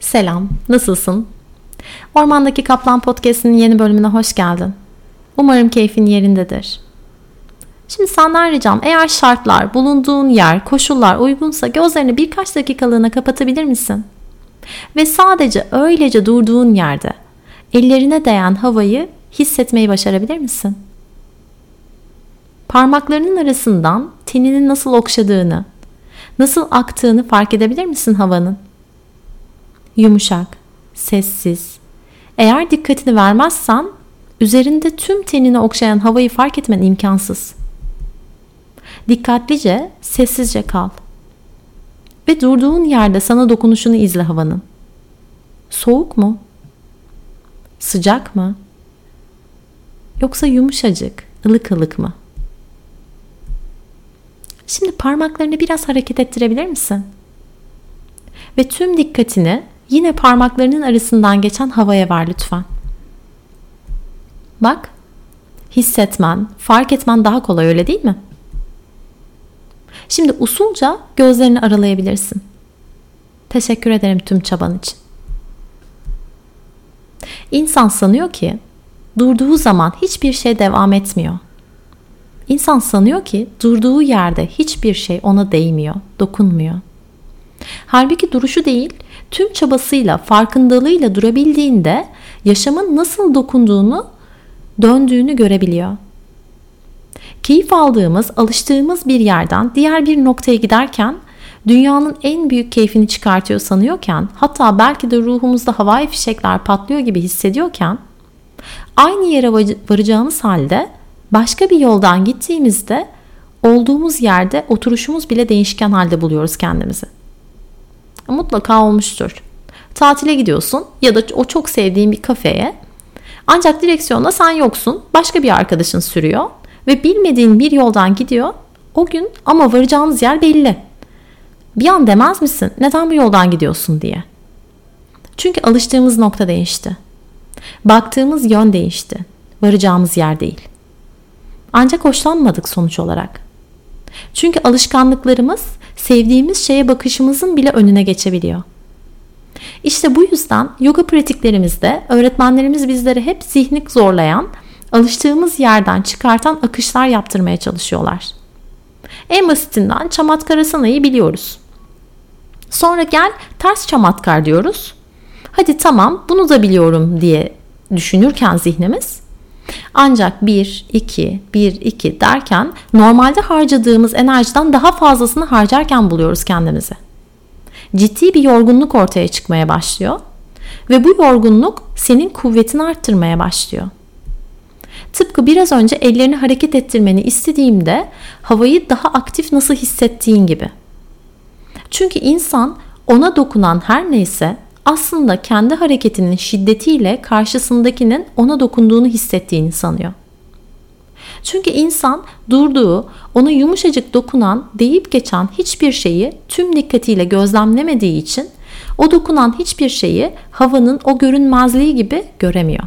Selam, nasılsın? Ormandaki Kaplan Podcast'inin yeni bölümüne hoş geldin. Umarım keyfin yerindedir. Şimdi senden ricam eğer şartlar, bulunduğun yer, koşullar uygunsa gözlerini birkaç dakikalığına kapatabilir misin? Ve sadece öylece durduğun yerde ellerine değen havayı hissetmeyi başarabilir misin? Parmaklarının arasından teninin nasıl okşadığını, nasıl aktığını fark edebilir misin havanın? Yumuşak, sessiz. Eğer dikkatini vermezsen üzerinde tüm tenini okşayan havayı fark etmen imkansız. Dikkatlice, sessizce kal. Ve durduğun yerde sana dokunuşunu izle havanın. Soğuk mu? Sıcak mı? Yoksa yumuşacık, ılık ılık mı? Şimdi parmaklarını biraz hareket ettirebilir misin? Ve tüm dikkatini yine parmaklarının arasından geçen havaya ver lütfen. Bak, hissetmen, fark etmen daha kolay öyle değil mi? Şimdi usulca gözlerini aralayabilirsin. Teşekkür ederim tüm çaban için. İnsan sanıyor ki durduğu zaman hiçbir şey devam etmiyor. İnsan sanıyor ki durduğu yerde hiçbir şey ona değmiyor, dokunmuyor. Halbuki duruşu değil, tüm çabasıyla, farkındalığıyla durabildiğinde yaşamın nasıl dokunduğunu, döndüğünü görebiliyor. Keyif aldığımız, alıştığımız bir yerden diğer bir noktaya giderken dünyanın en büyük keyfini çıkartıyor sanıyorken, hatta belki de ruhumuzda havai fişekler patlıyor gibi hissediyorken aynı yere varacağımız halde başka bir yoldan gittiğimizde olduğumuz yerde oturuşumuz bile değişken halde buluyoruz kendimizi. Mutlaka olmuştur. Tatile gidiyorsun ya da o çok sevdiğin bir kafeye. Ancak direksiyonda sen yoksun. Başka bir arkadaşın sürüyor ve bilmediğin bir yoldan gidiyor. O gün ama varacağınız yer belli. Bir an demez misin neden bu yoldan gidiyorsun diye. Çünkü alıştığımız nokta değişti. Baktığımız yön değişti. Varacağımız yer değil. Ancak hoşlanmadık sonuç olarak. Çünkü alışkanlıklarımız sevdiğimiz şeye bakışımızın bile önüne geçebiliyor. İşte bu yüzden yoga pratiklerimizde öğretmenlerimiz bizlere hep zihnik zorlayan, alıştığımız yerden çıkartan akışlar yaptırmaya çalışıyorlar. En basitinden Çamatkarasana'yı biliyoruz. Sonra gel ters çamatkar diyoruz. Hadi tamam bunu da biliyorum diye düşünürken zihnimiz ancak 1, 2, 1, 2 derken normalde harcadığımız enerjiden daha fazlasını harcarken buluyoruz kendimizi. Ciddi bir yorgunluk ortaya çıkmaya başlıyor ve bu yorgunluk senin kuvvetini arttırmaya başlıyor. Tıpkı biraz önce ellerini hareket ettirmeni istediğimde havayı daha aktif nasıl hissettiğin gibi. Çünkü insan ona dokunan her neyse aslında kendi hareketinin şiddetiyle karşısındakinin ona dokunduğunu hissettiğini sanıyor. Çünkü insan durduğu, ona yumuşacık dokunan, deyip geçen hiçbir şeyi tüm dikkatiyle gözlemlemediği için o dokunan hiçbir şeyi havanın o görünmezliği gibi göremiyor.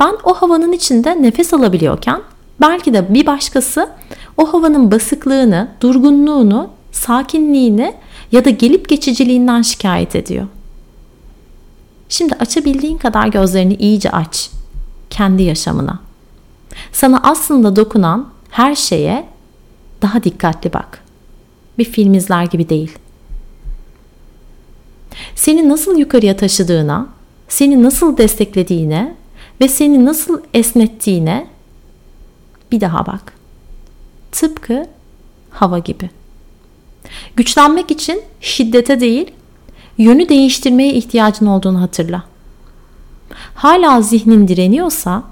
Ben o havanın içinde nefes alabiliyorken belki de bir başkası o havanın basıklığını, durgunluğunu, sakinliğini ya da gelip geçiciliğinden şikayet ediyor. Şimdi açabildiğin kadar gözlerini iyice aç. Kendi yaşamına. Sana aslında dokunan her şeye daha dikkatli bak. Bir film izler gibi değil. Seni nasıl yukarıya taşıdığına, seni nasıl desteklediğine ve seni nasıl esnettiğine bir daha bak. Tıpkı hava gibi. Güçlenmek için şiddete değil, yönü değiştirmeye ihtiyacın olduğunu hatırla. Hala zihnin direniyorsa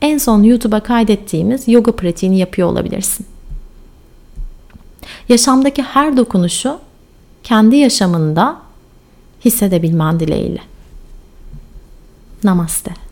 en son YouTube'a kaydettiğimiz yoga pratiğini yapıyor olabilirsin. Yaşamdaki her dokunuşu kendi yaşamında hissedebilmen dileğiyle. Namaste.